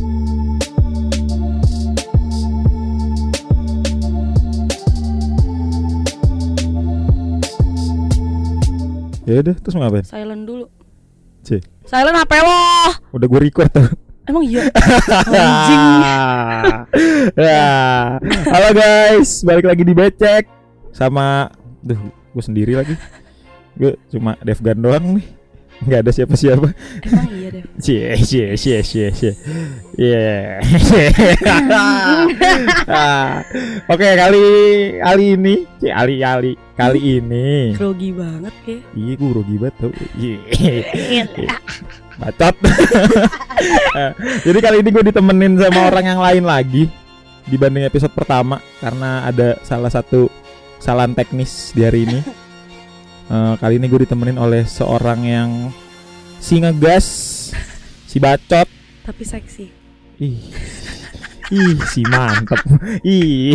Ya udah, terus mau ngapain? Silent dulu. Cih, Silent HP lo. udah gue record tuh. Emang iya. Anjing. ya. Halo guys, balik lagi di Becek sama duh, gue sendiri lagi. Gue cuma Devgan doang nih. Nggak ada siapa-siapa. Emang iya deh. Cie, cie, cie, cie, cie. Yeah. Ah, Oke, kali kali ini, cie, kali kali kali ini. Grogi banget kayak. Iya, gue grogi banget tau. Iya. Bacot. Jadi kali ini gue ditemenin sama orang yang lain lagi dibanding episode pertama karena ada salah satu kesalahan teknis di hari ini. Eh, kali ini gue ditemenin oleh seorang yang si ngegas, si bacot, Tapi seksi. ih, ih si mantep, ih.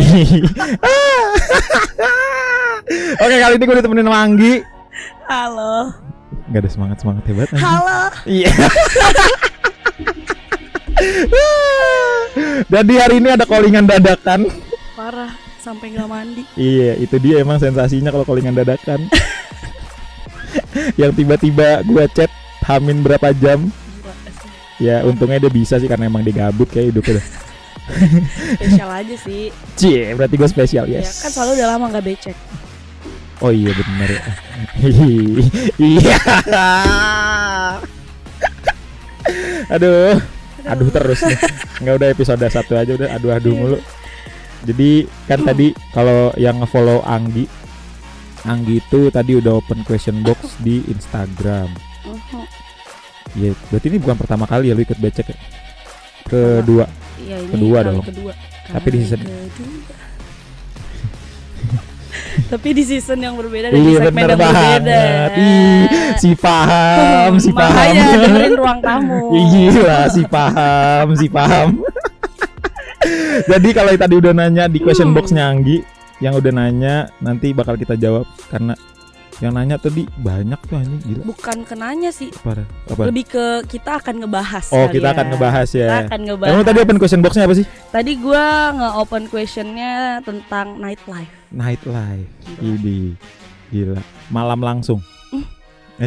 Oke kali ini gue ditemenin sama Anggi. Halo. Gak ada semangat semangat hebat. anjing. Halo. Iya. Jadi hari ini ada callingan dadakan. Parah sampai nggak mandi. Iya, itu dia emang sensasinya kalau callingan dadakan. Yang tiba-tiba gua chat Hamin berapa jam? Ya untungnya dia bisa sih karena emang dia gabut kayak hidupnya. Spesial aja sih. Cie, berarti gue spesial Ya yes. kan selalu udah lama nggak becek. Oh iya benar ya. Iya. aduh, aduh terus nih. Nggak udah episode satu aja udah aduh aduh mulu. Jadi kan tadi kalau yang ngefollow Anggi, Anggi itu tadi udah open question box di Instagram. Iya, berarti ini bukan pertama kali ya lu ikut becek ya? Kedua. Iya ini Kedua kali dong. Kedua. Tapi di Kali season-. Tapi di season yang berbeda dan di Iya segmen yang berbeda. banget. Ih, si paham, si paham. Makanya dengerin ruang tamu. Gila si paham, si paham. Jadi kalau tadi udah nanya di question Hmm. boxnya Anggi, yang udah nanya nanti bakal kita jawab karena yang nanya tadi banyak tuh anjing gila. Bukan kenanya sih, Apa? Apa? lebih ke kita akan ngebahas. Oh, kita ya. akan ngebahas ya. Kita akan ngebahas. Emang tadi open question boxnya apa sih? Tadi gua nge-open questionnya tentang nightlife. Nightlife. Gila. Ini gila. Malam langsung.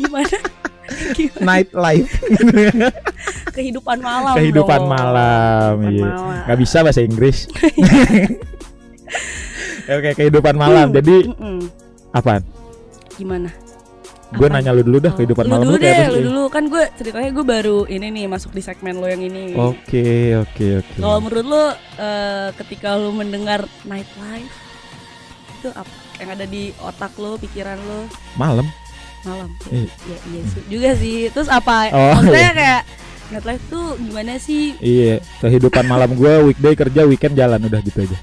Gimana? Gimana? Nightlife. Kehidupan malam. Kehidupan dong. malam. Iya. malam. Gak bisa bahasa Inggris. Oke, kehidupan malam. Hmm, Jadi apaan? Gimana? Gue nanya lu dulu dah kehidupan lu malam dulu lu kayak deh, apa lu dulu kan gue ceritanya gue baru ini nih masuk di segmen lo yang ini. Oke, oke, oke. Kalau menurut lo eh, ketika lo mendengar nightlife itu apa yang ada di otak lo, pikiran lo Malam. Malam? Iya. Ya iya sih. juga sih. Terus apa? Oh, Maksudnya iya. kayak nightlife tuh gimana sih? Iya, kehidupan malam gue weekday kerja, weekend jalan udah gitu aja.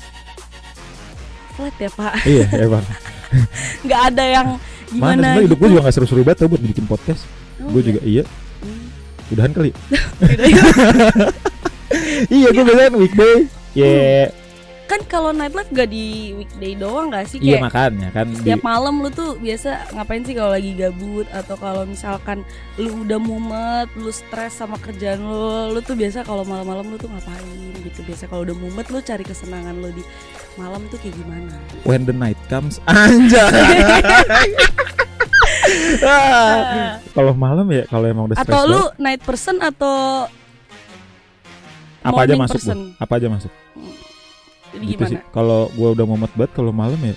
Flat ya pak? iya, emang. Nggak ada yang Mana gimana? sebenarnya hidup gue gitu. juga gak seru-seru banget tau buat bikin podcast. Oh, gue iya. juga iya. Hmm. Udahan kali. Gitu ya. iya, gue biasanya weekday. Iya, kan kalau nightlife gak di weekday doang gak sih? iya makanya kan di, setiap malam lu tuh biasa ngapain sih kalau lagi gabut atau kalau misalkan lu udah mumet, lu stres sama kerjaan lu, lu tuh biasa kalau malam-malam lu tuh ngapain gitu. Biasa kalau udah mumet lu cari kesenangan lu di malam tuh kayak gimana? when the night comes anjay. Ah, kalau malam ya kalau emang udah stres atau lu night person atau apa aja masuk? Apa aja masuk? Jadi Gitu gimana? sih. Kalau gua udah mumet banget kalau malam ya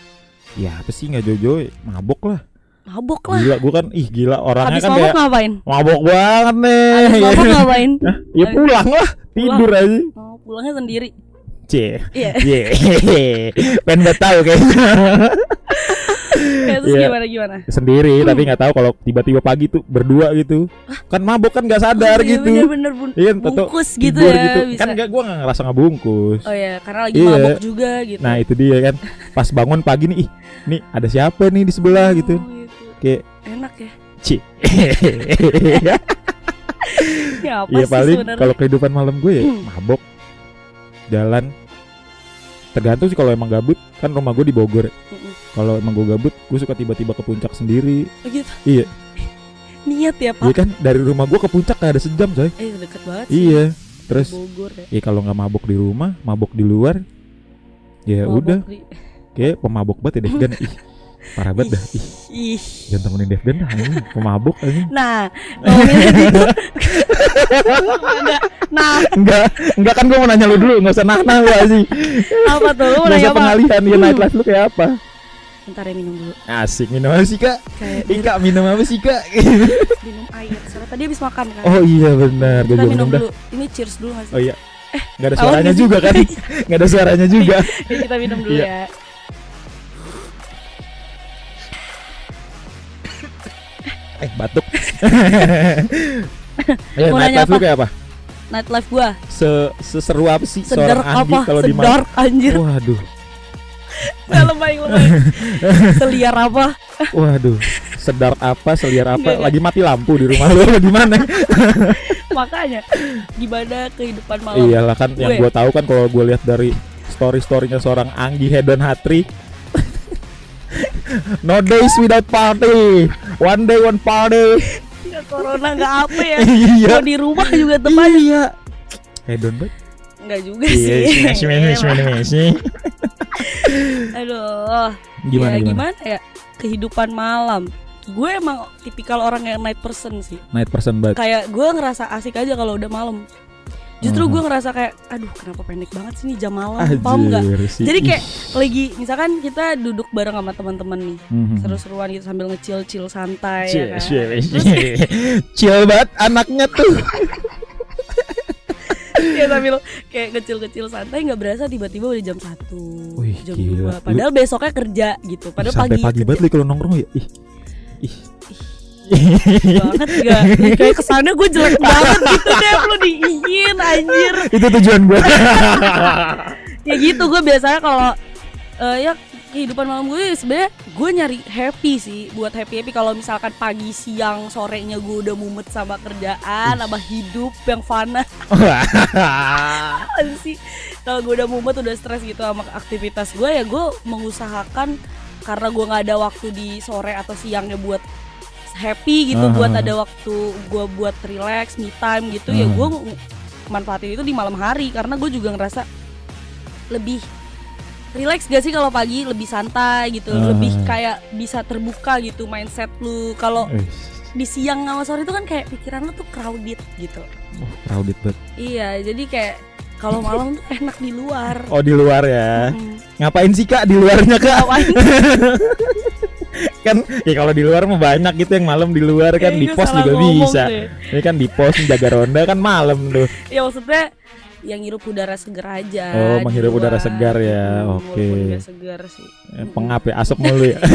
Ya apa sih nggak jojo mabok lah Mabok lah. Gila gua kan ih gila orangnya Habis kan mabok kayak ngapain? mabok banget nih Habis mabok ngapain? Hah? Ya pulang lah tidur aja Oh, pulangnya sendiri. Cie Iya. Ye Pengen banget tahu kayaknya Ya, terus Iya. gimana gimana? Sendiri tapi nggak tahu kalau tiba-tiba pagi tuh berdua gitu Kan mabok kan nggak sadar Oh, iya, gitu Bener-bener bun- Iya, bungkus gitu ya. gitu. Bisa. Kan gak, gua gak ngerasa ngebungkus Oh ya, karena lagi Iya. mabok juga gitu. Nah itu dia kan Pas bangun pagi nih Ih nih ada siapa nih di sebelah gitu Oh, gitu. Kayak Enak ya. Ci Ya apa Iya sih paling kalau kehidupan malam gue ya Hmm. mabok Jalan Tergantung sih kalau emang gabut Kan rumah gue di Bogor. Mm-mm. Kalau emang gue gabut Gue suka tiba-tiba ke puncak sendiri Oh, gitu. Iya. niat ya Iya pak kan dari rumah gua ke puncak gak ada sejam coy. eh deket banget sih Iya. Terus Bogor ya ya kalau nggak mabuk di rumah, mabuk di luar. Ya Mabok udah, di- kayak pemabuk banget ya Devgan. Ih, parah banget dah. Ih, ih jangan temenin Devgan dah ini pemabuk ini. nah ngomongin itu. nah Enggak, enggak kan gua mau nanya lu dulu, nggak usah nah-nah lu sih. apa tuh lu mau nanya apa pengalihan ya nightlife lu kayak apa? bentar ya minum dulu Asik minum apa sih kak? kayak Ih kak minum apa sih kak? minum air soalnya tadi habis makan kan Oh iya benar, gue kita minum minum dulu ini cheers dulu sih Oh iya, nggak ada suaranya juga kan? Nggak ada suaranya juga. Ya, kita minum dulu Iya. ya Eh batuk. ya, Mau nanya nightlife lu apa? kayak apa? nightlife gua Se seseru apa sih sedar seorang apa kalau di sedar anjir Waduh, lebay seliar apa waduh. Sedar apa, seliar apa? Nggak. Lagi mati lampu di rumah lu apa gimana? makanya gimana kehidupan malam Iyalah kan yang Gue. gue tahu kan kalau gue lihat dari story storynya seorang Anggi Hedon Hatri. no days without party, one day one party. Nggak corona nggak apa ya iya. mau di rumah juga aja Iya. Hedon banget. nggak juga Iya, sih smash, smash, smash. aduh Gimana ya, gimana? gimana ya kehidupan malam gue emang tipikal orang yang night person sih Night person banget. kayak gue ngerasa asik aja kalau udah malam justru Mhm. gue ngerasa kayak aduh kenapa pendek banget sih nih jam malam paham nggak sih. Jadi kayak lagi misalkan kita duduk bareng sama teman-teman nih Mhm. seru-seruan gitu sambil ngecil chill santai Cie, ya kan? cie. Chill banget anaknya tuh. ya sambil kayak kecil-kecil santai nggak berasa tiba-tiba udah jam satu Wih, jam gila. dua padahal besoknya kerja gitu padahal Sampai pagi pagi banget kalau nongkrong ya. Ih. Ih. Banget gak. Kayak kesannya gue jelek banget gitu deh lu diingin anjir. Itu tujuan gue. ya gitu gue biasanya kalau eh, ya kehidupan malam gue sebenarnya gue nyari happy sih buat happy happy. Kalau misalkan pagi siang sorenya gue udah mumet sama kerjaan sama hidup yang fana. Sih? Kalau gue udah mumet udah stres gitu sama aktivitas gue ya gue mengusahakan karena gue nggak ada waktu di sore atau siangnya buat happy gitu Aha. buat ada waktu gue buat relax me time gitu ya Aha. gue manfaatin itu di malam hari karena gue juga ngerasa lebih relax gak sih kalau pagi lebih santai gitu Aha. lebih kayak bisa terbuka gitu mindset lu kalau di siang sama sore itu kan kayak pikiran lu tuh crowded gitu oh, crowded banget. Iya, jadi kayak kalau malam tuh enak di luar. Oh di luar ya. Hmm. Ngapain sih kak di luarnya kak? Kan ya kalau di luar mah banyak gitu yang malam di luar kan Kayaknya di gua pos juga bisa. deh. Ini kan di pos jaga ronda kan malam tuh. Ya maksudnya yang hirup udara segar aja. Oh, menghirup luar. udara segar ya, Hmm, oke. nggak segar sih. Eh, Pengap ya asap mulu ya.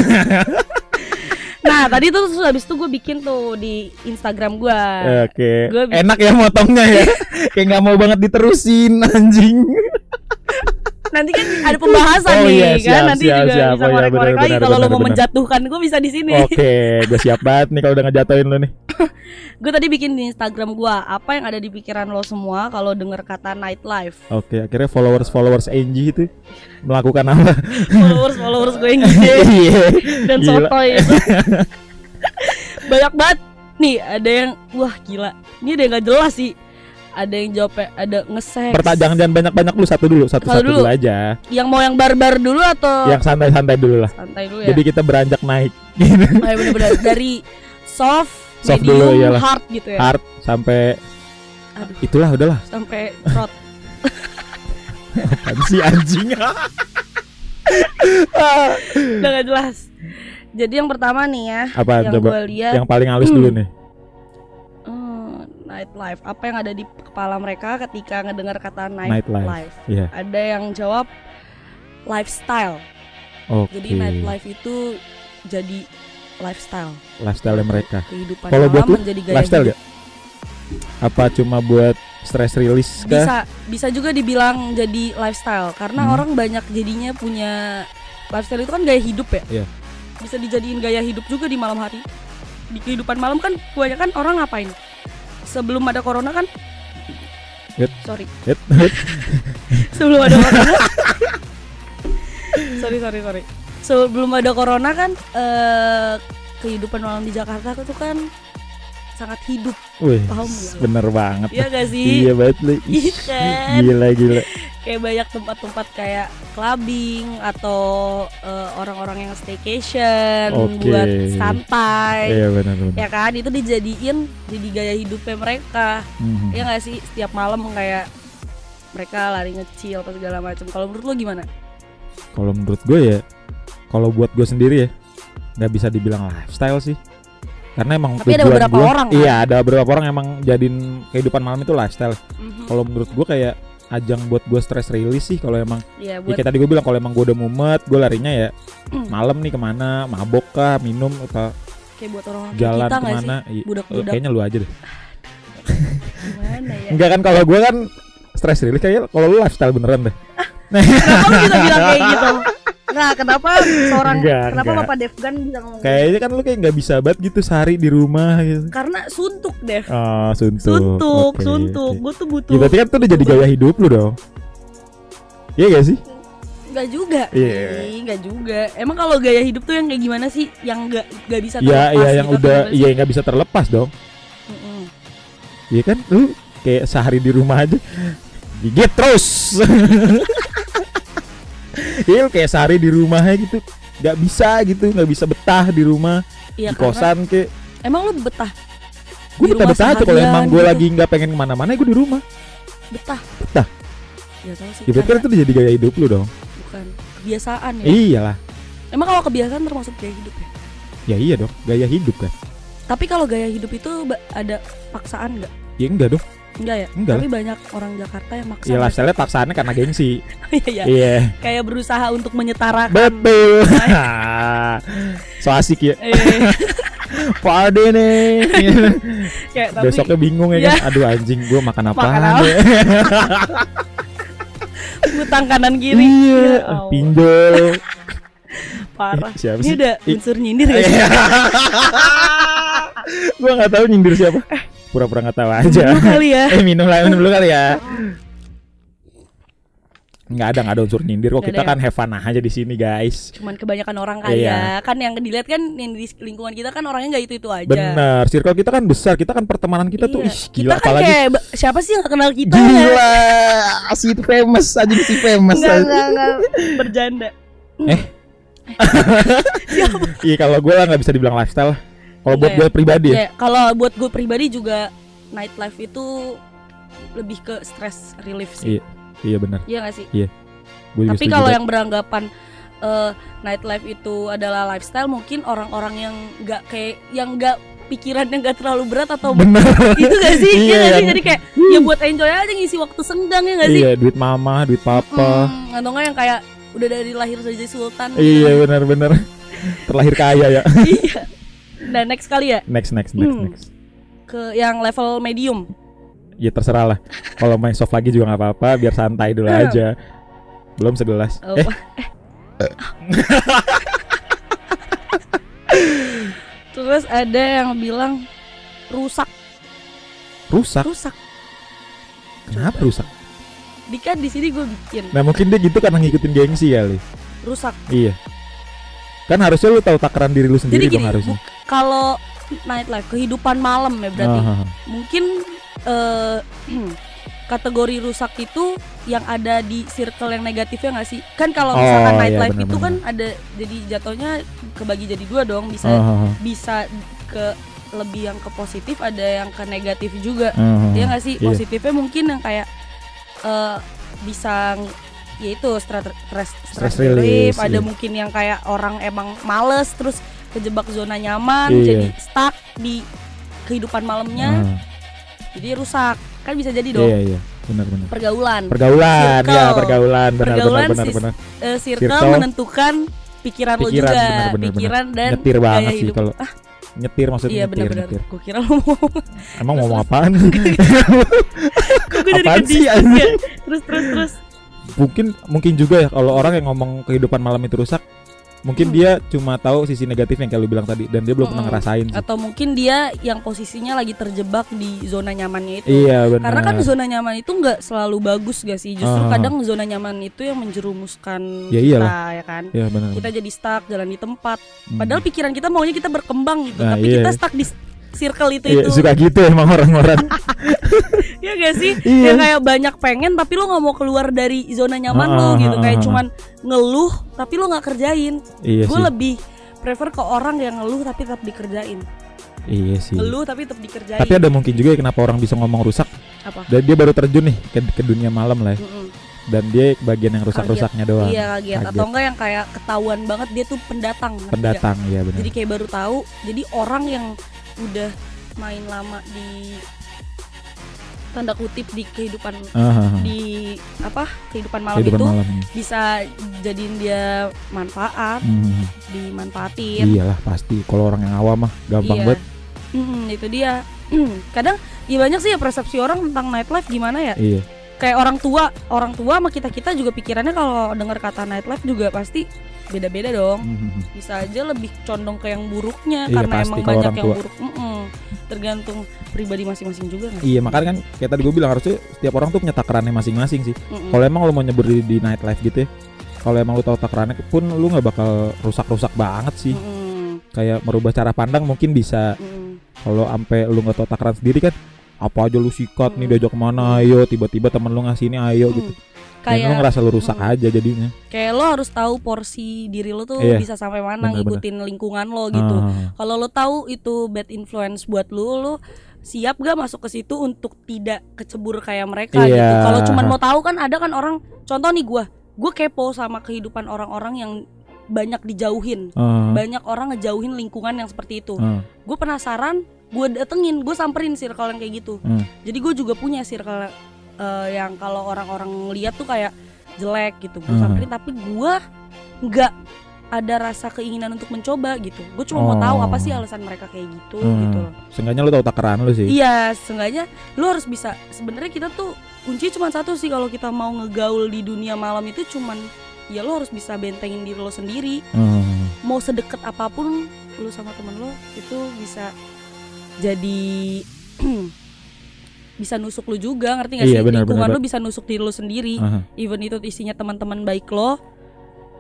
Nah, tadi tuh terus habis itu gue bikin tuh di Instagram gue. Oke. Gua bi- Enak ya motongnya ya. Kayak nggak mau banget diterusin anjing. Nanti kan ada pembahasan Oh, nih iya, kan. siap, Nanti siap, juga siap. bisa Oh, iya, ngorek-ngorek lagi kalau lo mau benar. menjatuhkan gue bisa di sini. Oke, gue siap banget nih kalau udah ngejatuhin lu nih. gue tadi bikin di Instagram gue apa yang ada di pikiran lo semua kalau denger kata nightlife. Oke, akhirnya followers followers Angie itu melakukan apa? followers followers gue yang gede. Iya. dan sotoy itu banyak banget nih ada yang wah gila ini ada yang nggak jelas sih ada yang jawabnya ada ngesek Pertanyaan jangan banyak-banyak lu satu dulu, satu-satu Satu dulu. dulu. aja. yang mau yang barbar dulu atau Yang santai-santai dulu lah. santai dulu ya Jadi kita beranjak naik. oh, ya bener-bener dari soft, Soft medium dulu, iyalah. hard gitu ya Hard sampai Aduh. itulah udahlah. sampai trot Apaan sih anjing? udah gak jelas jadi yang pertama nih ya Apaan yang gue lihat Yang paling halus dulu nih. Nightlife apa yang ada di kepala mereka ketika ngedengar kata Nightlife. nightlife Iya. ada yang jawab lifestyle Oke. Jadi nightlife itu jadi lifestyle. Lifestyle mereka. Kehidupan Kalau buat malam lu, menjadi gaya Lifestyle hidup. gak? Apa cuma buat stress release kah? Bisa bisa juga dibilang jadi lifestyle karena Hmm. orang banyak jadinya punya lifestyle itu kan gaya hidup ya. Iya. Bisa dijadiin gaya hidup juga di malam hari. Di kehidupan malam kan kebanyakan orang ngapain? Sebelum ada corona kan Yet. Sorry. Yet. Sebelum ada corona Sorry sorry sorry Sebelum ada corona kan eh, Kehidupan malam di Jakarta itu kan sangat hidup Wih, Paham bener banget. Iya gak sih Iya banget li. Iya kan Gila gila. kayak banyak tempat-tempat kayak clubbing atau eh, orang-orang yang staycation Oke. buat santai Iya benar benar. ya kan itu dijadiin jadi gaya hidupnya mereka Mhm. ya nggak sih setiap malam kayak mereka lari ngecil atau segala macam kalau menurut lo gimana Kalau menurut gue ya, kalau buat gue sendiri ya, nggak bisa dibilang lifestyle sih. Karena emang Tapi ada beberapa gua- orang, kan? Iya, ada beberapa orang emang jadiin kehidupan malam itu lifestyle. Mhm. Kalau menurut gue kayak ajang buat gue stress release sih kalau emang Iya ya buat kayak tadi gue bilang kalau emang gue udah mumet gue larinya ya Hmm. malam nih ke mana mabok kah minum apa kayak buat orang jalan kita sih ke mana budak-budak kayaknya lu aja deh gimana ya enggak kan kalau gue kan stress release kayak kalau lu lifestyle beneran deh kenapa lu bisa bilang kayak gitu Nah, kenapa seorang Enggak, kenapa enggak. Bapak Devgan bisa ngomong gitu? kayaknya kan lu kayak nggak bisa banget gitu sehari di rumah gitu Karena suntuk, Dev. oh suntuk Suntuk, Oke, suntuk. oke. Gue tuh butuh. Ya, berarti kan itu udah jadi gaya hidup lu dong Iya gak sih? Enggak juga. Iya. Ih, Enggak juga. Emang kalau gaya hidup tuh yang kayak gimana sih? Yang enggak enggak bisa Iya, terlepas iya yang gitu, udah iya nggak bisa terlepas dong. sih? Mm-mm. Iya kan lu kayak sehari di rumah aja gigit terus. Iya lu kayak sehari di rumahnya gitu nggak bisa gitu nggak bisa betah di rumah Iya, di kosan kayak emang lu betah, gue betah betah aja kalau emang gue gitu. lagi nggak pengen ke mana-mana gue di rumah betah. Betah. Ya tahu sih. ya karena itu jadi gaya hidup lu dong bukan kebiasaan ya. iyalah Emang kalau kebiasaan termasuk gaya hidup ya? ya iya dong gaya hidup kan Tapi kalau gaya hidup itu ada paksaan nggak? ya enggak dong Enggak ya? Enggak Tapi banyak orang Jakarta yang maksa. ya lifestyle paksaannya karena gengsi Iya, iya. iya Kayak berusaha untuk menyetarakan. betul so asik ya Eh, party nih kayak tapi besoknya bingung ya Iya. kan aduh anjing gue makan apa Makan apa? ngutang kanan kiri. iya Ya Allah, pinjol parah. siapa Ini sih udah Ih. unsur nyindir ya. Iya. gue nggak tahu nyindir siapa pura-pura nggak tahu aja Dulu kali ya. eh minum lah minum dulu kali ya nggak ada nggak ada unsur nyindir kok kita ya? kan have fun aja di sini guys Cuman kebanyakan orang kaya. Iya. Kan yang dilihat kan yang di lingkungan kita kan orangnya nggak itu-itu aja. bener circle kita kan besar kita kan pertemanan kita tuh Iya. ih kita gila kan apalagi kayak siapa sih yang gak kenal kita ya? gila si itu famous aja si famous Enggak, aja. enggak, enggak bercanda. Eh? Iya kalau gue lah nggak bisa dibilang lifestyle kalau buat Iya, gue pribadi ya Ya, kalau buat gue pribadi juga nightlife itu lebih ke stress relief sih. Iya, iya benar Iya gak sih? Gua juga Tapi kalau yang beranggapan eh, nightlife itu adalah lifestyle, mungkin orang-orang yang nggak kayak yang nggak pikirannya nggak terlalu berat atau bener itu gak sih? Iya Iya, gak sih? yang- Jadi kayak ya buat enjoy aja ngisi waktu senggang ya gak sih? iya duit mama duit papa Hmm, atau nggak yang kayak udah dari lahir saja sultan. iya benar-benar terlahir kaya ya Iya. Nah next kali ya? Next next next Hmm. next. Ke yang level medium. ya terserah lah. Kalau main soft lagi juga nggak apa-apa biar santai dulu Hmm. aja. Belum segelas. Oh, eh. Terus ada yang bilang rusak, rusak? Rusak. kenapa rusak? Dika di sini gue bikin. Nah mungkin dia gitu karena ngikutin gengsi kali. Rusak. iya. Kan harusnya lu tahu takaran diri lu sendiri Jadi dong gini, harusnya. bu- kalau nightlife kehidupan malam ya berarti Ah, ah, ah. mungkin eh, kategori rusak itu yang ada di circle yang negatifnya nggak sih? Kan kalau Oh, misalkan iya, nightlife itu benar-benar. kan ada jadi jatuhnya kebagi jadi dua dong bisa ah, ah. bisa ke lebih yang ke positif ada yang ke negatif juga. Ah, Iya ah. nggak sih? Iya. Positifnya mungkin yang kayak eh bisa yaitu stress stress, relief, ada iya. mungkin yang kayak orang emang males terus kejebak zona nyaman Iya. jadi stuck di kehidupan malamnya Ah, jadi rusak. Kan bisa jadi dong. Iya iya. Benar benar. Pergaulan. Pergaulan. Circle. ya pergaulan. Benar Pergaulan benar benar benar. Eh, circle, Circle. menentukan pikiran, lo Pikiran, juga. benar, benar, pikiran dan nyetir gaya banget sih kalau ah. Nyetir maksudnya iya nyetir, benar-benar. nyetir. gue kira lo mau emang mau Terus, apaan? Gue dari Apaan ke sih, ya. terus terus terus. Mungkin mungkin juga ya kalau orang yang ngomong kehidupan malam itu rusak mungkin Hmm. dia cuma tahu sisi negatif yang kayak lu bilang tadi dan dia belum pernah Mm-mm. ngerasain sih atau mungkin dia yang posisinya lagi terjebak di zona nyamannya itu iya benar Karena kan zona nyaman itu nggak selalu bagus gak sih? Justru Ah. kadang zona nyaman itu yang menjerumuskan Ya kita iyalah. ya kan. Iya benar Kita jadi stuck jalan di tempat. Hmm. Padahal pikiran kita maunya kita berkembang gitu, Nah, tapi iya. kita stuck di circle itu Iya, itu suka gitu emang orang-orang. ya gak sih Iya. yang kayak banyak pengen tapi lo nggak mau keluar dari zona nyaman Ah, lo ah, gitu ah, kayak ah. cuman ngeluh tapi lo nggak kerjain iya gue lebih prefer ke orang yang ngeluh tapi tetap dikerjain Iya sih. ngeluh tapi tetap dikerjain Tapi ada mungkin juga ya kenapa orang bisa ngomong rusak. apa Dan dia baru terjun nih ke, ke dunia malam lah ya. Mm-mm. Dan dia bagian yang rusak-rusaknya doang. iya kaget Kaget. atau enggak yang kayak ketahuan banget dia tuh pendatang? Pendatang ya benar. jadi kayak baru tahu jadi orang yang udah main lama di tanda kutip di kehidupan Ah, ah, ah. di apa kehidupan malam Kehidupan itu malam bisa jadiin dia manfaat Hmm, dimanfaatin iyalah pasti. Kalau orang yang awam mah gampang Iya. banget. Mm, itu dia kadang ya banyak sih ya persepsi orang tentang nightlife gimana ya Iya. kayak orang tua orang tua sama kita kita juga pikirannya kalau dengar kata nightlife juga pasti beda-beda dong Hmm, bisa aja lebih condong ke yang buruknya Iya, karena pasti emang banyak yang tua. buruk Mm-mm. tergantung pribadi masing-masing juga nggak Iya makanya kan kayak tadi gue bilang harusnya setiap orang tuh punya takarannya masing-masing sih. Kalau emang lu mau nyebur di, di nightlife gitu ya, kalau emang lu tahu takarannya pun lu nggak bakal rusak-rusak banget sih. Mm-mm. Kayak merubah cara pandang mungkin bisa. Kalau sampai lu nggak tahu takaran sendiri kan, apa aja lu sikat nih Mm. diajak ke mana, ayo tiba-tiba temen lu ngasih ini ayo gitu. Mm. Dan kayak ngerasa lu rusak Mm. aja jadinya. kayak lo harus tahu porsi diri lo tuh Iya, bisa sampai mana bener-bener. ngikutin lingkungan lo gitu Ah, kalau lo tahu itu bad influence buat lo lo siap gak masuk ke situ untuk tidak kecebur kayak mereka Iya. gitu kalau cuman mau tahu kan ada kan orang contoh nih gua gue kepo sama kehidupan orang-orang yang banyak dijauhin ah, banyak orang ngejauhin lingkungan yang seperti itu ah. gue penasaran gue datengin gue samperin circle yang kayak gitu Hmm. jadi gue juga punya circle eh, yang kalau orang-orang lihat tuh kayak jelek gitu gue Hmm. samperin tapi gue nggak ada rasa keinginan untuk mencoba gitu gue cuma mau tahu Oh. apa sih alasan mereka kayak gitu Hmm. gitu loh Seenggaknya lu tahu takaran lu sih. iya seenggaknya lu harus bisa sebenarnya kita tuh kunci cuma satu sih kalau kita mau ngegaul di dunia malam itu cuman ya lo harus bisa bentengin diri lo sendiri Hmm. mau sedekat apa pun lu sama temen lo itu bisa jadi bisa nusuk lu juga ngerti gak Iya, sih benar, lingkungan benar. lu bisa nusuk diri lu sendiri Aha. even itu isinya teman-teman baik lo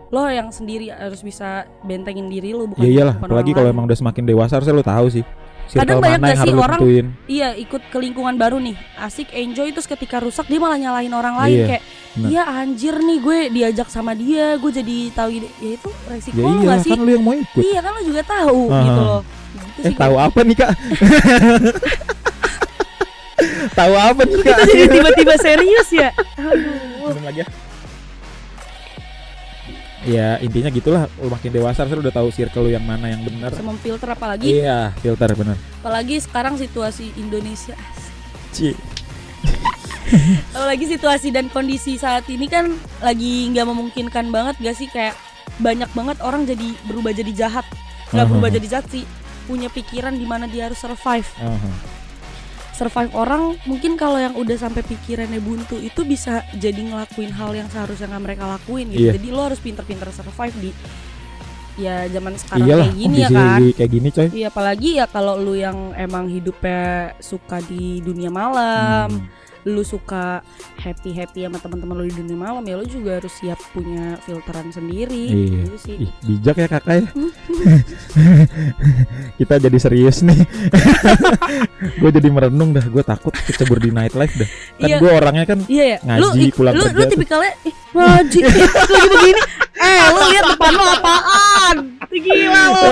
lo yang sendiri harus bisa bentengin diri lu bukan Ya iyalah, apalagi kalau emang udah semakin dewasa harusnya lu tahu sih. Kadang Circle banyak mana gak yang sih orang- tentuin. iya ikut ke lingkungan baru nih asik enjoy terus ketika rusak dia malah nyalahin orang lain Iya, kayak benar. iya anjir nih gue diajak sama dia gue jadi tahu ya itu resiko Ya iya, gak sih kan lu yang mau ikut. iya kan lo juga tahu Aha. gitu loh gitu Eh tahu apa nih kak? tahu apa nih kak? kita jadi tiba-tiba serius ya aduh Minum lagi ya. Ya intinya gitulah, lu makin dewasa harusnya udah tahu circle lu yang mana yang benar. bisa memfilter apalagi Iya, filter bener. apalagi sekarang situasi Indonesia Ci. apalagi situasi dan kondisi saat ini kan lagi nggak memungkinkan banget gak sih kayak banyak banget orang jadi berubah jadi jahat nggak Aha. berubah jadi jahat sih punya pikiran di mana dia harus survive Aha. Survive orang mungkin kalau yang udah sampai pikirannya buntu itu bisa jadi ngelakuin hal yang seharusnya nggak mereka lakuin gitu Iya. jadi lo harus pinter-pinter survive di ya zaman sekarang Iyalah, kayak gini ya kan kayak gini coy. Iya apalagi ya kalau lu yang emang hidupnya suka di dunia malam, Hmm. Lu suka happy happy sama teman-teman lu di dunia malam ya lu juga harus siap punya filteran sendiri. Iya. Gitu sih. Ih, bijak ya kakak ya. Kita jadi serius nih. gue jadi merenung dah. Gue takut kecebur di nightlife dah. Kan Iya. gue orangnya kan Iya ya. Ngaji, lu pulang lu, kerja lu tipikalnya eh, ngaji lagi begini. Eh lu lihat depan lu apaan? Gila lu.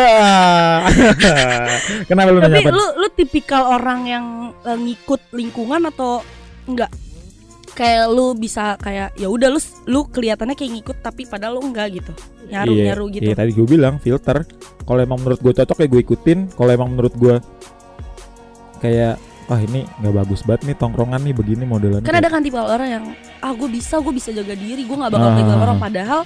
Kenapa lu Tapi nanya lu lu tipikal orang yang eh, ngikut lingkungan atau enggak? Kayak lu bisa kayak ya udah lu lu kelihatannya kayak ngikut tapi padahal lu enggak gitu. Nyaru Iya, nyaru gitu. Iya tadi gue bilang filter. Kalau emang menurut gue cocok ya gue ikutin. Kalau emang menurut gue kayak wah ini nggak bagus banget nih tongkrongan nih begini modelannya. Kan ada kan tipe orang yang ah gue bisa gue bisa jaga diri gue nggak bakal Ah. orang padahal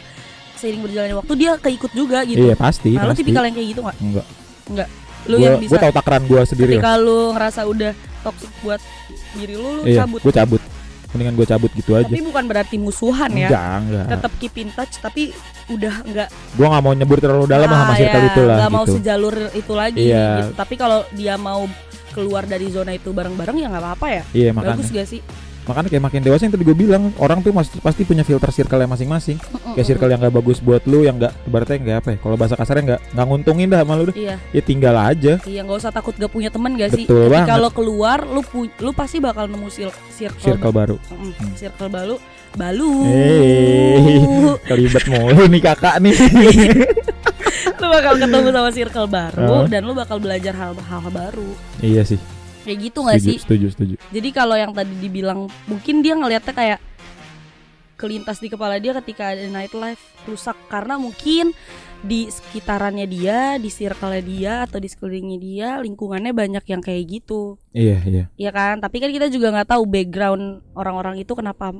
seiring berjalannya waktu dia keikut juga gitu. Iya pasti. nah pasti. tipikal yang kayak gitu nggak? Enggak. Lu Gue yang bisa gue tahu takaran gue sendiri ketika lu ngerasa udah toxic buat diri lu lu Iya, cabut. gue cabut. Mendingan gue cabut gitu aja. Tapi bukan berarti musuhan ya. Enggak, enggak. Tetap keep in touch tapi udah nggak Gue nggak mau nyebur terlalu dalam sama Ah, circle ya, itu lah mau gitu. sejalur itu lagi Iya. gitu. Tapi kalau dia mau keluar dari zona itu bareng-bareng ya nggak apa-apa ya. Iya makanya. Bagus gak sih? Makanya kayak makin dewasa yang tadi gue bilang orang tuh mas- pasti punya filter circle yang masing-masing kayak circle yang gak bagus buat lu yang gak ibaratnya nggak apa ya kalau bahasa kasarnya nggak nggak nguntungin dah sama lu deh Iya, ya tinggal aja iya nggak usah takut gak punya teman gak sih? Betul banget. kalau keluar lu lu pasti bakal nemu circle, circle baru Mm, Hmm. circle baru balu. Hei, kelibet mulu nih kakak nih. lu bakal ketemu sama circle baru Hah? dan lu bakal belajar hal-hal baru. iya sih. Kayak gitu gak Setuju, sih? setuju, setuju. Jadi kalau yang tadi dibilang mungkin dia ngelihatnya kayak kelintas di kepala dia ketika ada nightlife rusak karena mungkin di sekitarannya dia, di circle dia atau di sekelilingnya dia lingkungannya banyak yang kayak gitu. Iya, iya. ya kan? Tapi kan kita juga nggak tahu background orang-orang itu kenapa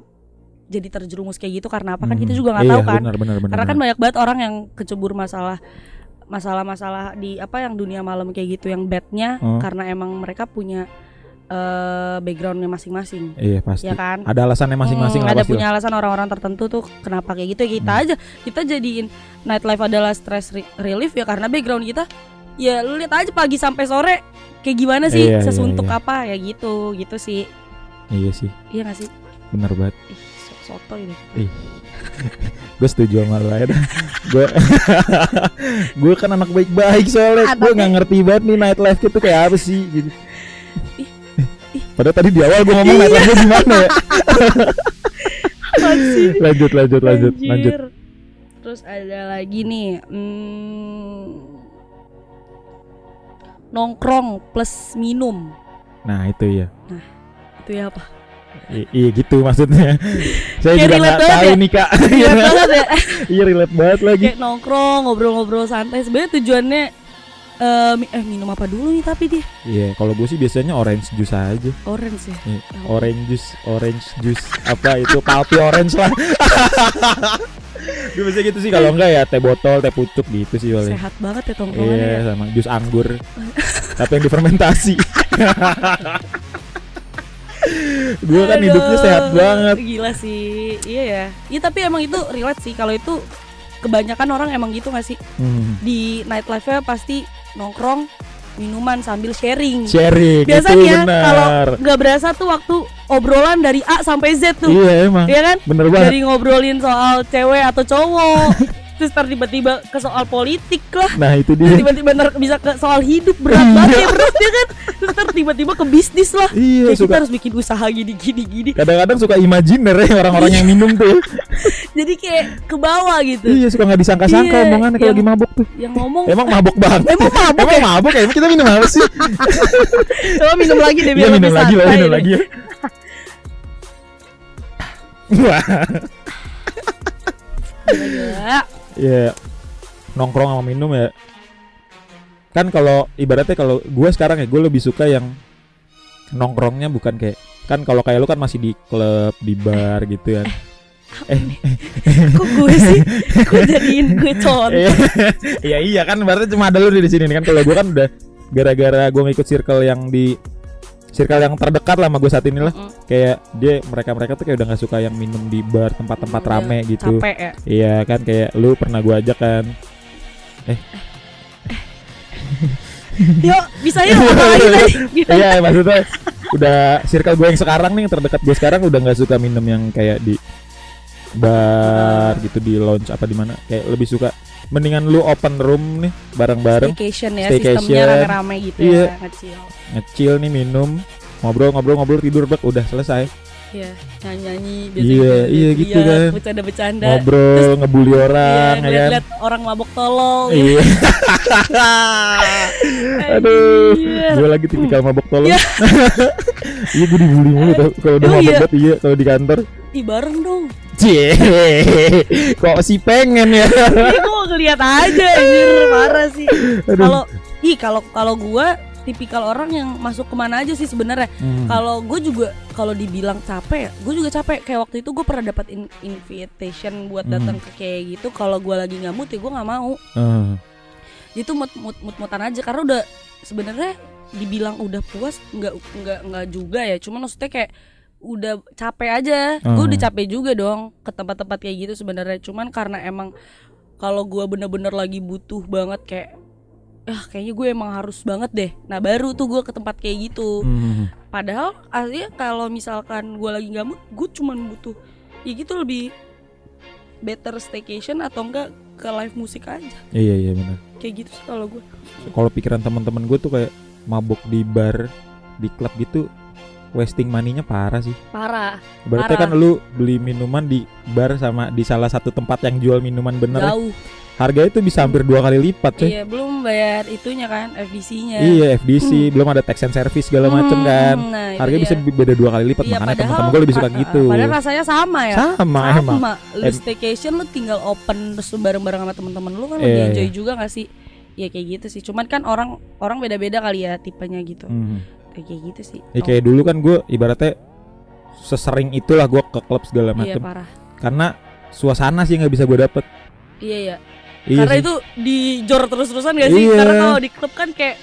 jadi terjerumus kayak gitu karena apa kan kita Mhm. juga nggak iya, tahu kan. Benar, benar, benar. Karena kan banyak banget orang yang kecebur masalah masalah-masalah di apa yang dunia malam kayak gitu yang badnya Oh. karena emang mereka punya eh, backgroundnya masing-masing. Iya, pasti. ya kan? Ada alasannya masing-masing Hmm, ada pasti punya alasan orang-orang tertentu tuh kenapa kayak gitu. Ya kita Hmm. aja kita jadiin nightlife adalah stress re- relief ya karena background kita ya lu lihat aja pagi sampai sore kayak gimana sih? Iya, iya, sesuntuk iya. apa? Ya gitu gitu sih. Iya sih, iya gak sih? Benar banget. ih so- soto ini Gue setuju sama lu aja dah. Gue gue kan anak baik-baik soalnya. Gue nggak ngerti banget nih nightlife itu kayak apa sih gitu. Padahal tadi di awal gue ngomong nightlife gue gimana ya? Lanjut, lanjut, lanjut, lanjut. Anjir. Terus ada lagi nih hmm, nongkrong plus minum Nah itu ya. itu ya apa? I- iya gitu maksudnya. Saya Kayak juga relate nggak banget tahu ya? nih kak. Relate banget ya. Iya relate banget lagi. Kayak nongkrong ngobrol-ngobrol santai. Sebenarnya tujuannya eh, mi- eh minum apa dulu nih tapi dia Iya, kalau gue sih biasanya orange juice aja. orange ya. Iya, Orange juice, orange juice apa itu palpi orange lah. gue biasa gitu sih kalau enggak ya teh botol, teh pucuk gitu sih paling. Sehat banget ya tongkrongannya. Iya, ya. sama jus anggur. Tapi yang difermentasi. Gue kan Aduh, hidupnya sehat banget. Gila sih. Iya ya. Iya tapi emang itu relate sih kalau itu kebanyakan orang emang gitu gak sih? Hmm. Di nightlife-nya pasti nongkrong minuman sambil sharing. Sharing Biasanya kalau nggak berasa tuh waktu obrolan dari A sampai Z tuh. Iya emang. Iya kan? Bener banget. Dari ngobrolin soal cewek atau cowok. Terus ntar tiba-tiba ke soal politik lah. Nah itu dia. tiba-tiba ntar bisa ke soal hidup berat banget ya berat ya kan. Terus ntar tiba-tiba ke bisnis lah. Iya Kayak kita suka. harus bikin usaha gini gini gini. Kadang-kadang suka imajiner ya orang-orang yang minum tuh. Jadi kayak ke bawah gitu. iya suka nggak disangka-sangka Iya, omongannya kalau lagi mabuk tuh. Yang ngomong Emang mabuk banget. Emang mabuk Emang ya? mabuk ya? Emang kita minum apa sih? coba minum lagi deh Iya biar minum lebih lagi lah, minum lagi ya. Wah, Gila. Ya nongkrong sama minum ya. Kan kalau ibaratnya kalau gue sekarang ya gue lebih suka yang nongkrongnya bukan kayak kan kalau kayak lu kan masih di klub di bar gitu kan. Eh, Kok gue sih? Kok jadiin gue contoh? Iya iya iya kan berarti cuma ada lu di sini kan kalau gue kan udah gara-gara gue ngikut circle yang di circle yang terdekat lah sama gue saat ini lah Mm-mm. kayak dia mereka mereka tuh kayak udah nggak suka yang minum di bar tempat-tempat Udah rame gitu Capek ya. iya kan kayak lu pernah gue ajak kan Yuk, bisa yuk tadi? Gitu. iya maksudnya udah circle gue yang sekarang nih yang terdekat gue sekarang udah nggak suka minum yang kayak di bar gitu di lounge apa di mana kayak lebih suka mendingan lu open room nih bareng-bareng Staycation ya, Staycation. sistemnya rame-rame gitu Iya. ya, ngecil. ngecil nih minum ngobrol-ngobrol-ngobrol tidur bek udah selesai Iya, nyanyi-nyanyi Iya, iya gitu kan. Bercanda-bercanda. ngobrol ngebully Iya, orang ya kan orang mabok tolol. gitu. iya aduh Anjir. gue lagi tipikal mabok tolong Iya. iya gue dibully mulu kalau udah Emang mabok iya? banget iya kalau di kantor Ih, bareng dong. Cie kok sih pengen ya Ini gue mau ngeliat aja anjir, parah sih. Kalau ih kalau kalau gua tipikal orang yang masuk ke mana aja sih sebenarnya. Hmm. Kalau gue juga kalau dibilang capek, gue juga capek. Kayak waktu itu gue pernah dapat in- invitation buat Hmm. datang ke kayak gitu. Kalau gue lagi nggak mood ya gue nggak mau. Ah, Itu mood mood mood moodan aja karena udah sebenarnya dibilang udah puas nggak nggak nggak juga ya. Cuman maksudnya kayak udah capek aja. Gue Hmm. udah capek juga dong ke tempat-tempat kayak gitu sebenarnya. Cuman karena emang kalau gue bener-bener lagi butuh banget kayak ah kayaknya gue emang harus banget deh. Nah baru tuh gue ke tempat kayak gitu hmm. padahal aslinya kalau misalkan gue lagi nggak mood gue cuman butuh ya gitu lebih better staycation atau enggak ke live musik aja Iya iya benar. kayak gitu sih kalau gue Kalau pikiran teman-teman gue tuh kayak mabuk di bar, di klub gitu, wasting money-nya parah sih. parah Berarti Parah. kan lu beli minuman di bar sama di salah satu tempat yang jual minuman bener, jauh harganya itu bisa hampir dua kali lipat coy. iya belum bayar itunya kan FDC-nya Iya FDC, belum ada tax and service segala macem kan. Hmm, nah, itu Harganya bisa beda dua kali lipat, Iya, makanya teman-teman gue lebih suka gitu. Padahal rasanya sama ya. Sama, emang. Sama. Lu Em- staycation lu tinggal open terus lu bareng-bareng sama temen-temen lu kan lebih Iya, enjoy iya. juga gak sih? Ya kayak gitu sih. Cuman kan orang orang beda-beda kali ya tipenya gitu. Hmm. Kayak kayak gitu sih. Ya, kayak dulu kan gue ibaratnya sesering itulah gue ke klub segala Oh, iya parah. Karena suasana sih nggak bisa gue dapet. Iya iya. Iya Karena sih. itu dijor terus-terusan gak sih? Iya. Karena kalau di klub kan kayak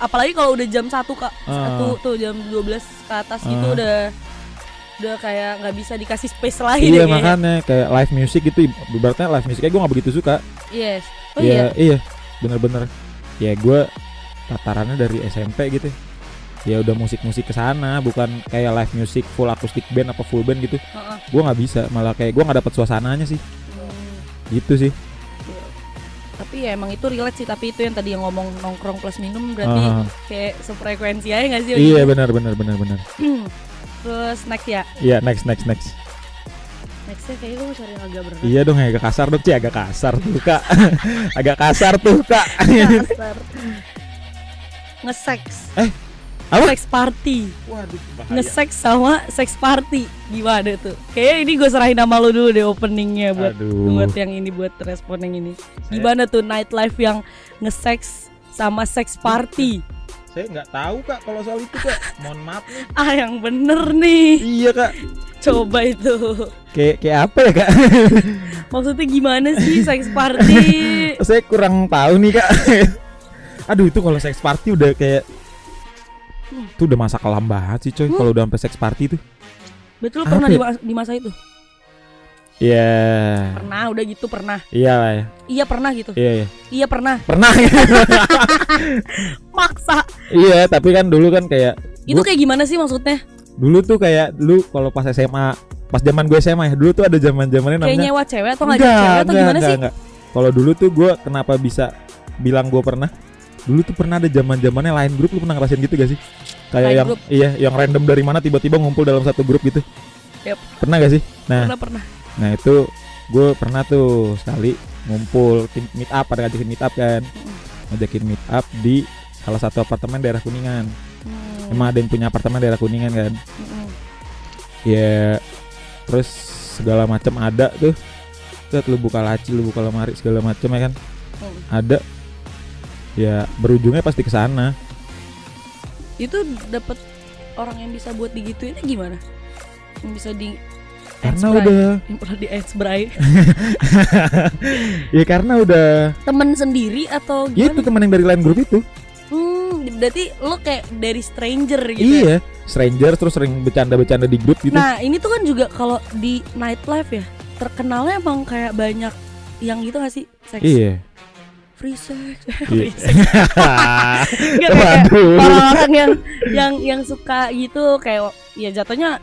apalagi kalau udah jam 1 Kak. Ah. Satu tuh jam 12 ke atas gitu Ah. udah udah kayak nggak bisa dikasih space lagi Iya deh kayaknya. makanya kayak live music gitu ibaratnya live musiknya gue nggak begitu suka. Yes. Oh ya, iya. iya bener-bener. Ya gue tatarannya dari SMP gitu. Ya udah musik-musik ke sana, bukan kayak live music full akustik band apa full band gitu. Heeh. Gue nggak bisa, malah kayak gue nggak dapet suasananya sih. Hmm. Gitu sih. tapi ya emang itu relate sih tapi itu yang tadi yang ngomong nongkrong plus minum berarti Ah, kayak sefrekuensi aja gak sih iya benar benar benar benar. terus next ya Iya next next next. nextnya kayaknya gue mau cari yang agak berat Iya dong agak kasar dong Ci agak kasar tuh kak Agak kasar tuh kak kasar nge-sex Eh, apa? sex party. Waduh nge-sex sama sex party. Gimana tuh? Kayaknya ini gue serahin nama lu dulu deh openingnya buat Aduh. buat yang ini buat respon yang ini gimana tuh nightlife yang nge-sex sama sex party? Saya nggak tahu kak kalau soal itu kak. Mohon maaf nih. Ah yang bener nih. Iya kak. Coba itu. Kayak kayak apa ya kak? Maksudnya gimana sih sex party? Saya kurang tahu nih kak. Aduh itu kalau sex party udah kayak Itu udah masa kelam banget sih coy Hmm. Kalau udah sampai sex party tuh Betul pernah ya? di, ma- di masa itu? Iya Pernah, udah gitu pernah. Iya lah ya Iya pernah gitu. Iya iya Iya pernah. Pernah Maksa. Iya tapi kan dulu kan kayak Itu Gua- kayak gimana sih maksudnya? Dulu tuh kayak Dulu kalau pas SMA Pas zaman gue SMA ya Dulu tuh ada zaman zamannya Kayak namanya nyewa cewek atau ngajak cewek atau gimana sih? enggak. Kalau dulu tuh gue kenapa bisa bilang gue pernah? Dulu tuh pernah ada zaman zamannya lain grup lu pernah ngerasain gitu gak sih? Kayak Line yang group. iya yang random dari mana tiba-tiba ngumpul dalam satu grup gitu. Yep. Pernah gak sih? Nah, Pernah pernah. nah itu gue pernah tuh sekali ngumpul tim meet up pada ngajakin meet up kan. Ngajakin meet up di salah satu apartemen daerah Kuningan. Hmm. Emang ada yang punya apartemen daerah Kuningan kan? Mm-mm. ya terus segala macam ada tuh Set, lu buka laci lu buka lemari segala macam ya kan Hmm. ada ya berujungnya pasti ke sana. Itu dapet orang yang bisa buat digituinnya gimana? Yang bisa di karena udah. Yang pernah di spray ya karena udah. Temen sendiri atau ya itu gimana? teman yang dari lain grup itu. Hmm, berarti lo kayak dari stranger gitu ya? iya stranger terus sering bercanda-bercanda di grup gitu. Nah ini tuh kan juga kalau di nightlife ya terkenalnya emang kayak banyak yang gitu gak sih? Seks? Iya free sex, free sex. Nggak, kayak orang-orang yang yang yang suka gitu kayak ya jatuhnya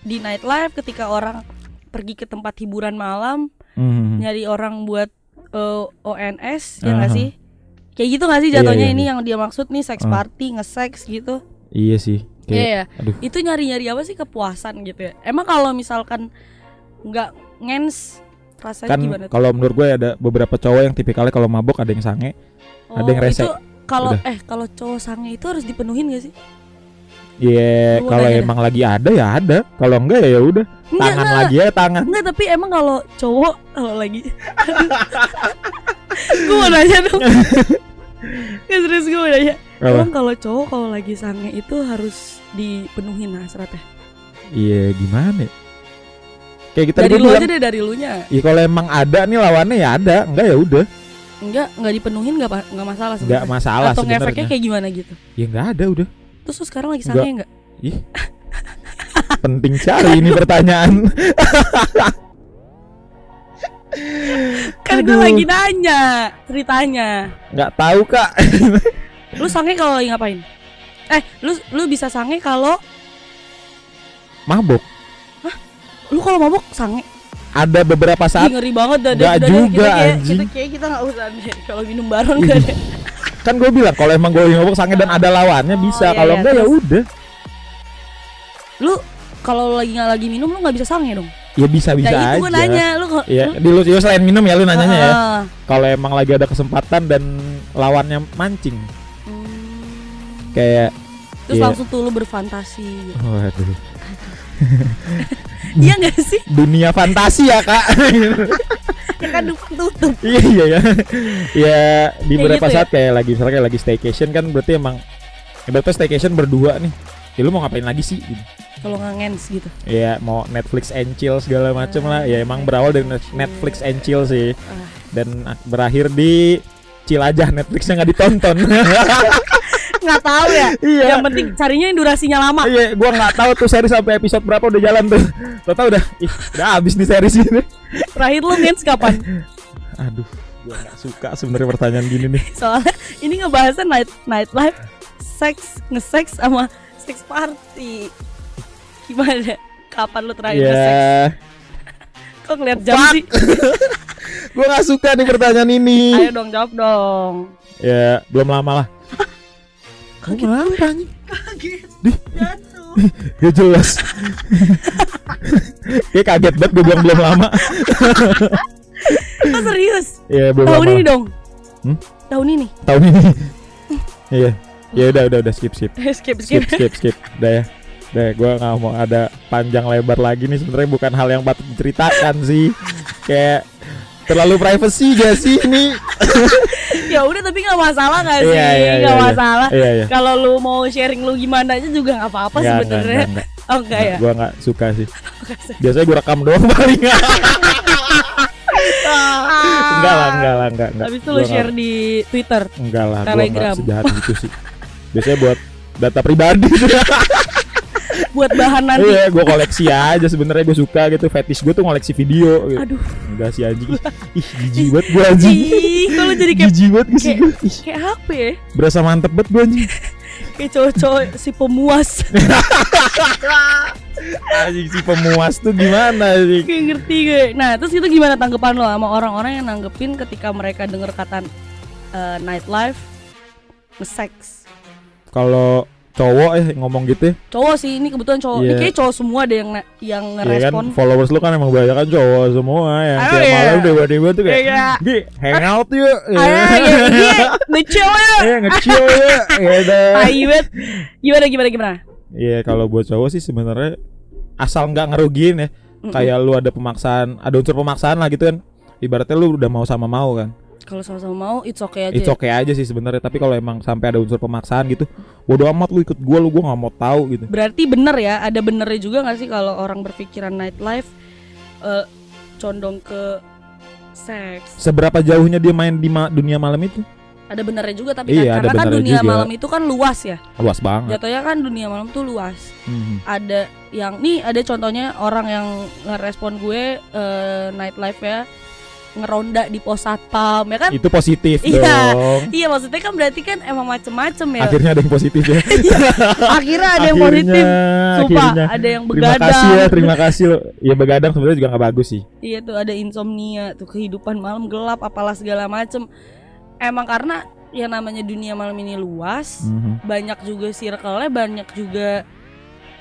di nightlife ketika orang pergi ke tempat hiburan malam Hmm. nyari orang buat eh, ONS ya nggak Aha. sih kayak gitu gak sih Iya, jatuhnya iya, ini iya. yang dia maksud nih sex Ah. party nge-sex gitu iya sih Iya kayak ya. aduh Itu nyari-nyari apa sih kepuasan gitu ya? Emang kalau misalkan nggak ngens rasanya kan kalau menurut gue ada beberapa cowok yang tipikalnya kalau mabok ada yang sange ada yang rese. Oh, kalau Udah. eh kalau cowok sange itu harus dipenuhin gak sih? Iya, mau kalau dah. emang lagi ada ya ada. Kalau enggak ya udah. Tangan enggak, lagi ya tangan. enggak, tapi emang kalau cowok kalau lagi Gue mau nanya dong Nggak serius gue mau nanya Apa? Emang kalau cowok kalau lagi sange itu harus dipenuhin hasratnya Iya, gimana? Ya? Kayak kita Dari lu bilang, aja deh dari lu nya Iya kalau emang ada nih lawannya ya ada, enggak ya udah. Enggak, enggak dipenuhin enggak, enggak masalah Enggak masalah Atau ngefeknya sebenarnya. kayak gimana gitu Ya enggak ada udah. Terus lu sekarang lagi sange enggak? Ih. Penting sekali ini pertanyaan. Kan gue lagi nanya ceritanya Enggak tahu, Kak. Lu sange kalau lagi ngapain? Eh, lu lu bisa sange kalau Mabok. Lu kalau mabuk sange. Ada beberapa Ih, saat ngeri banget dah. Udah juga, kita kayak, anjing. kita kayak kita nggak usah deh kalau minum bareng Ih. deh. kan gue bilang kalau emang gue mabok sange dan ada lawannya Oh, bisa. iya, Kalau iya, enggak ya udah. Lu kalau lagi nggak lagi minum lu nggak bisa sange dong. Ya bisa bisa Nah, aja. gue nanya lu Iya, lu- di lu ya selain minum ya lu nanyanya ya. Ah, Kalau emang lagi ada kesempatan dan lawannya mancing hmm. kayak Terus Iya. langsung tuh lu berfantasi gitu. waduh, Iya gak sih? dunia fantasi ya, Kak. Ya kan tutup. Iya iya ya. Ya di Kayak beberapa gitu ya? saat kayak lagi misalnya kayak lagi staycation kan berarti emang ibaratnya staycation berdua nih. Ya lu mau ngapain lagi sih? Gitu. Kalau nggak ngens gitu. Ya mau Netflix and chill segala macem lah. Ya emang berawal dari net- Netflix and chill sih. Ah. Dan ak- berakhir di chill aja Netflixnya nggak ditonton. Nggak tahu ya. Iya. Yang penting carinya yang durasinya lama. Iya, gua nggak tahu tuh seri sampai episode berapa udah jalan tuh. Tau udah, ih, udah habis nih series ini. Terakhir lu ngens kapan? Aduh, gua nggak suka sebenarnya pertanyaan gini nih. Soalnya ini ngebahasnya night night life, seks, nge-seks sama sex party. Gimana? Kapan lu terakhir nge-seks? Ya, Kok ngeliat jam Fuck. sih? gua nggak suka nih pertanyaan ini. Ayo dong jawab dong. Ya, belum lama lah. Kamu kenapa anjing? Kaget. Dih. Jatuh. Gak jelas. Kayak kaget banget gue bilang belum lama. Kok serius? Ya, belum Tahun lama. ini dong. Hmm? Tahun ini. Tahun ini. Iya. Ya udah udah udah skip skip. skip skip skip. skip skip udah ya udah gue nggak mau ada panjang lebar lagi nih sebenarnya bukan hal yang patut diceritakan sih kayak terlalu privacy gak sih ini ya udah tapi nggak masalah nggak sih? Iya, iya, Nggak iya, iya. masalah. iya iya Kalau lu mau sharing lu gimana aja juga nggak apa-apa sebenarnya. Oh enggak ya. gue nggak suka sih biasanya gue rekam doang paling enggak lah enggak lah enggak enggak Habis itu Gua lu share di Twitter. enggak lah Telegram. nggak sejahat itu sih biasanya buat data pribadi buat bahan nanti. iya gue koleksi aja sebenarnya gue suka gitu fetish gue tuh ngoleksi video gitu. Aduh. enggak sih anjing ih jijik banget gue anjing Ih, kalau jadi kayak jijik banget gak sih kayak- gue apa ya? berasa mantep banget gue anjing Kayak cowok-cowok si pemuas. anjing si pemuas tuh gimana sih kayak ngerti gue. Nah, terus itu gimana tanggapan lo sama orang-orang yang nanggepin ketika mereka denger kata eh, nightlife nge-sex? kalau cowok eh ngomong gitu ya Cowok sih ini kebetulan cowok. Ini Iya. kayak cowok semua deh yang yang Iya kan ngerespon. followers lu kan emang banyak kan cowok semua yang Oh, tiap iya. malam tiba-tiba tuh kayak Iya. Gi, hangout yuk Ayo, ya, nge-chill ya. Iya nge-chill yuk Ya banget. Gimana gimana gimana? Iya kalau buat cowok sih sebenarnya asal nggak ngerugiin ya Mm-mm. kayak lu ada pemaksaan ada unsur pemaksaan lah gitu kan ibaratnya lu udah mau sama mau kan Kalau sama-sama mau it's okay aja. It's okay aja sih sebenarnya tapi kalau emang sampai ada unsur pemaksaan gitu bodo amat lu ikut gua lu gua nggak mau tahu gitu Berarti bener ya, ada benernya juga gak sih kalau orang berpikiran nightlife eh, condong ke seks? seberapa jauhnya dia main di ma- dunia malam itu Ada benernya juga tapi Iya, kan, karena kan dunia juga. malam itu kan luas ya. luas banget Jatuhnya kan dunia malam tuh luas. Mhm. Ada yang nih ada contohnya orang yang ngerespon gue eh, nightlife ya ngeronda di pos satpam ya kan? itu positif Iya. dong Iya maksudnya kan berarti kan emang macem-macem ya. akhirnya ada yang positif ya Akhirnya ada yang Akhirnya, positif. Sumpah akhirnya. ada yang terima begadang. kasih ya terima kasih lo ya begadang sebenarnya juga nggak bagus sih Iya tuh ada insomnia, tuh kehidupan malam gelap, apalah segala macem. Emang karena yang namanya dunia malam ini luas, Mhm. banyak juga circle-nya, banyak juga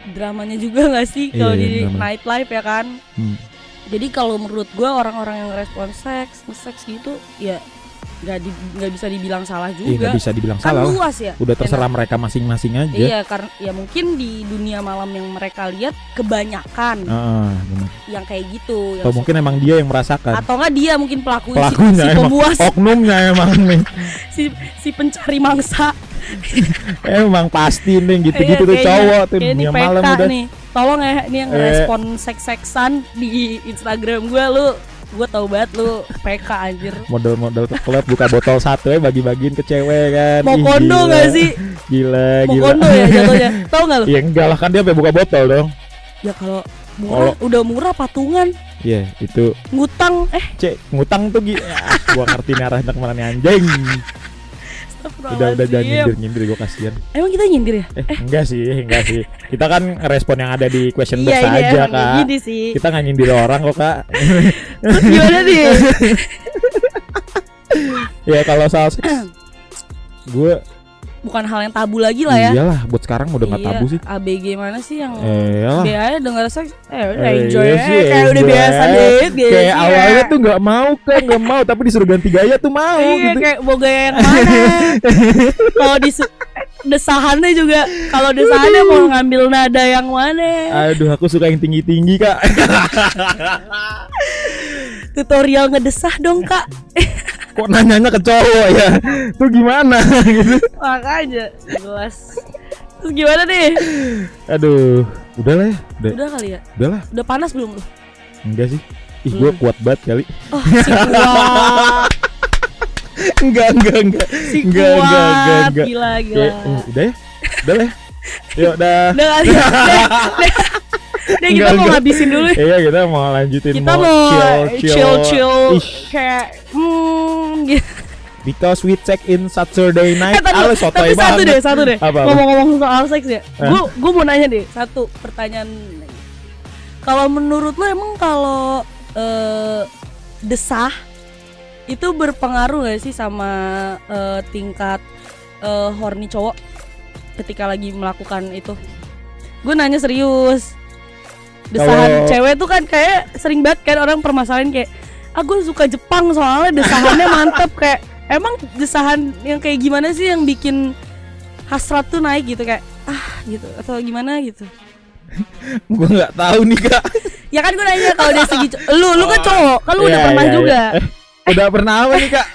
dramanya juga nggak sih Iya, kalau iya, di drama. nightlife ya kan. Hmm. Jadi kalau menurut gua orang-orang yang respon seks, seks gitu, ya nggak di, nggak bisa dibilang salah Iya juga. nggak bisa dibilang kan salah lah. luas ya. udah terserah mereka masing-masing aja Iya karena ya mungkin di dunia malam yang mereka lihat kebanyakan Heeh, bener. yang kayak gitu yang atau mungkin emang dia yang merasakan atau enggak dia mungkin pelaku pelakunya si, si emang pemuas oknumnya emang nih si si pencari mangsa emang pasti nih gitu-gitu Iya, tuh cowok tuh dunia malam udah nih tolong ya ini yang Eh. respon seks-seksan di Instagram gue lu. Gue tau banget lu PK anjir. Model-model ke klub buka botol satu ya bagi-bagiin ke cewek kan. Mau kondo gila. gak sih? Gila mau gila. kondo ya jatuhnya. Tau gak lu? Ya enggak lah kan dia sampai buka botol dong. Ya kalau murah udah murah patungan. Iya itu. Ngutang eh. Cek ngutang tuh gitu ah, gua ngerti nih arahnya ke mana nih anjing Udah udah jangan nyindir nyindir gue kasihan. Emang kita nyindir ya? Eh, enggak sih, enggak sih. Kita kan ngerespon yang ada di question box Iya iya aja, emang Kak. gini sih. Kita nggak nyindir orang kok, Kak. Terus gimana nih? ya kalau soal seks gue Bukan hal yang tabu lagi lah ya. iyalah buat sekarang udah nggak Iya, tabu sih. ABG mana sih yang iyalah. dia aja denger seks eh udah Eh, enjoy iya sih, kayak udah biasa deh Kayak awalnya ya. tuh nggak mau kan, nggak mau tapi disuruh ganti gaya tuh mau Iya gitu. kayak mau gaya yang mana Kalau di desahannya juga Kalau desahannya mau ngambil nada yang mana Aduh, aku suka yang tinggi-tinggi, Kak. Tutorial ngedesah dong kak Kok nanyanya ke cowok ya? Tuh gimana gitu. Makanya Jelas Terus gimana nih? Aduh, udah lah ya. Udah, Udah kali ya? udah lah. Udah panas belum lu? Enggak sih. Ih, gue Belum. kuat banget kali. Oh si kuat enggak, enggak, enggak. Si enggak, kuat enggak, enggak, enggak. Gila gila Kayak, eh, udah ya? Udah lah ya. Yuk, udah. Udah kali ya? Deh kita mau ngabisin dulu ya. Iya, kita mau lanjutin Kita mau mau chill, chill chill Ish, Kayak Hmm gitu because we check in Saturday night. Eh, tadi, Halo, sotoy tapi satu deh, satu deh. Ngomong-ngomong soal seks ya, Eh. gue gue mau nanya deh satu pertanyaan. Kalau menurut lo emang kalau eh, desah itu berpengaruh gak sih sama eh, tingkat eh, horny cowok ketika lagi melakukan itu? Gue nanya serius. Desahan Kalau- cewek tuh kan kayak sering banget kan orang permasalahan kayak ah gue suka Jepang soalnya desahannya mantep kayak emang desahan yang kayak gimana sih yang bikin hasrat tuh naik gitu kayak ah gitu atau gimana gitu Gue nggak tahu nih, Kak. ya kan gue nanya kalau dari segi lu lu kan cowok kan lu udah Iya, pernah iya, juga iya. Eh, udah pernah apa nih, Kak?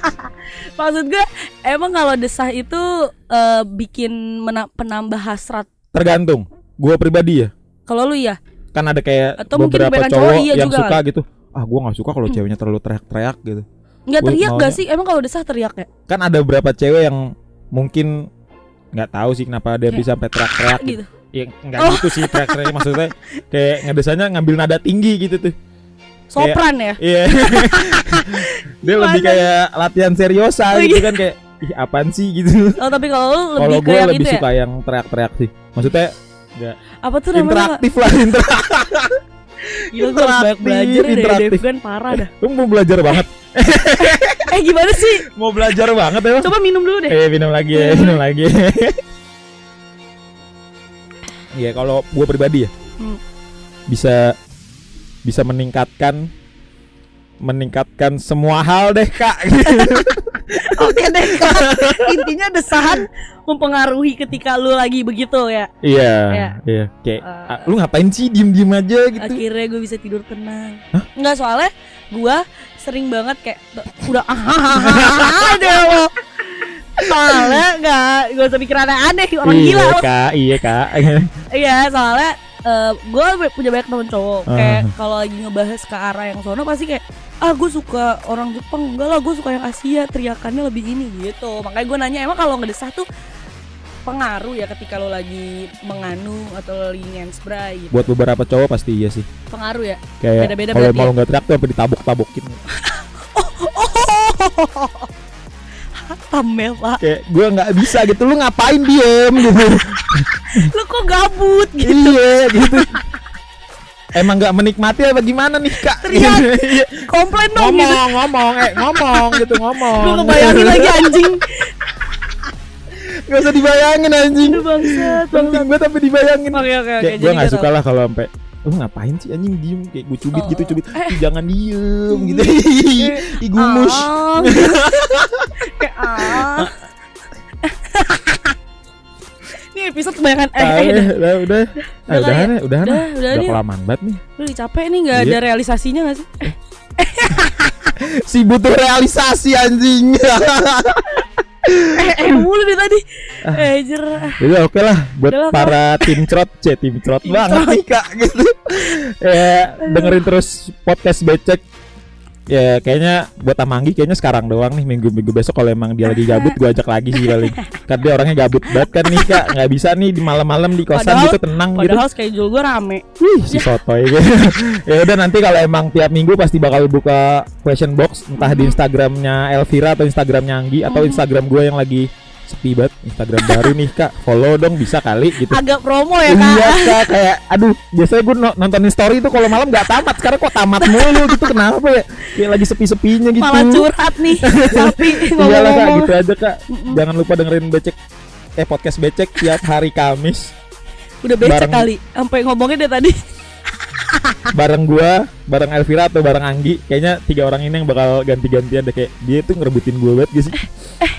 maksud gue emang kalau desah itu eh, bikin penambah hasrat Tergantung. Gue pribadi ya. Kalau lu ya Kan ada kayak Atau mungkin beberapa kebanyakan cowok cowok iya yang juga suka kali. gitu. Ah, gue nggak suka kalau ceweknya terlalu teriak-teriak gitu. nggak Gua teriak gak sih emang kalau desah teriak ya Kan ada beberapa cewek yang mungkin nggak tahu sih kenapa dia Kayak, bisa sampai teriak-teriak gitu. gitu Ya nggak Oh. gitu sih teriak-teriak maksudnya kayak ngedesanya ngambil nada tinggi gitu tuh. sopran ya Iya. dia Gimana? lebih kayak latihan seriosa Oh, gitu iya. kan kayak ih apaan sih gitu. oh tapi kalau lu Kalau lebih ke gue lebih ya suka yang teriak-teriak sih. Maksudnya apa tuh namanya interaktif lah, interaktif. Gila gue banyak belajar deh interaktif. Devgan parah dah Lu mau belajar banget. Eh gimana sih Mau belajar banget ya. Coba minum dulu deh Eh minum lagi ya, minum lagi. Iya kalau gue pribadi ya Hmm. bisa bisa meningkatkan meningkatkan semua hal deh kak. Oke deh. Intinya desahan mempengaruhi ketika lu lagi begitu ya iya Iya. iya kayak Eh. ah, lu ngapain sih diem diem aja gitu. Akhirnya gue bisa tidur tenang Enggak soalnya gue sering banget kayak Udah ah deh lo Soalnya enggak Gak usah pikir aneh-aneh Orang iya gila lo. kak, iya kak. Iya soalnya gue punya banyak temen cowok kayak Ah. kalau lagi ngebahas ke arah yang sono pasti kayak ah gue suka orang Jepang enggak lah gue suka yang Asia teriakannya lebih ini gitu makanya gue nanya emang kalau ngedesah tuh pengaruh ya ketika lo lagi menganu atau lagi ngensbray gitu Buat beberapa cowok pasti iya sih. pengaruh ya Kayak Beda-beda kalau mau ya? nggak teriak tuh sampai ditabok-tabokin. hatam ya pak Kayak gue nggak bisa gitu. Lu ngapain diem gitu. lo kok gabut gitu iya gitu. Emang nggak menikmati apa gimana nih kak? Teriak. Iya. komplain dong gitu ngomong ngomong eh ngomong gitu ngomong. gue kebayangin lagi anjing Gak usah dibayangin anjing. Aduh bangsat Penting banget tapi dibayangin. oke oke oke gue nggak suka lah kalau sampai lu ngapain sih anjing diem kayak gue cubit Oh, gitu cubit eh. Jangan diem gitu Eh, ih gumus Ah, gitu. kayak ah episode kebanyakan eh, Ah, eh udah udah. Udah Ah, Udah udah kali ya? udah udah udah udah udah nih kelamaan banget nih. Lu capek nih nggak Iya. ada realisasinya gak sih? Si butuh realisasi anjing. Eh eh mulu deh tadi. Eh jer. Jadi oke lah buat Udah para tim crot, c tim crot banget nih kak gitu. ya dengerin terus podcast becek ya kayaknya buat Amanggi kayaknya sekarang doang nih minggu-minggu besok kalau emang dia lagi gabut gue ajak lagi sih paling. Kan dia orangnya gabut banget kan nih kak, nggak bisa nih di malam-malam di kosan Padahal- gitu tenang gitu. Padahal schedule gue rame. Wih, si sotoy gitu. ya udah nanti kalau emang tiap minggu pasti bakal buka question box entah di Instagramnya Elvira atau Instagramnya Anggi atau Instagram gue yang lagi sepi banget Instagram baru nih kak follow dong bisa kali gitu Agak promo ya Iya kak. kak kayak aduh biasanya gue no- nontonin story itu kalau malam nggak tamat sekarang kok tamat mulu gitu kenapa ya kayak lagi sepi-sepinya gitu Malah curhat nih. Tapi Iyalah kak gitu aja kak jangan lupa dengerin becek eh podcast becek tiap hari Kamis Udah becek Bareng- kali. Sampai ngomongnya dari tadi. bareng gua bareng Elvira atau bareng Anggi kayaknya tiga orang ini yang bakal ganti-gantian deh kayak dia tuh ngerebutin gue banget gitu sih Eh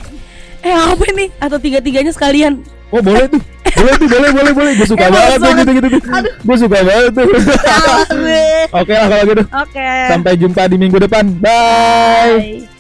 apa nih? Atau tiga-tiganya sekalian? oh boleh tuh. Boleh tuh boleh boleh boleh. Gue suka Eh, banget tuh gitu gitu tuh gue suka banget tuh. Oke lah kalau gitu. Oke. sampai jumpa di minggu depan. Bye. Bye.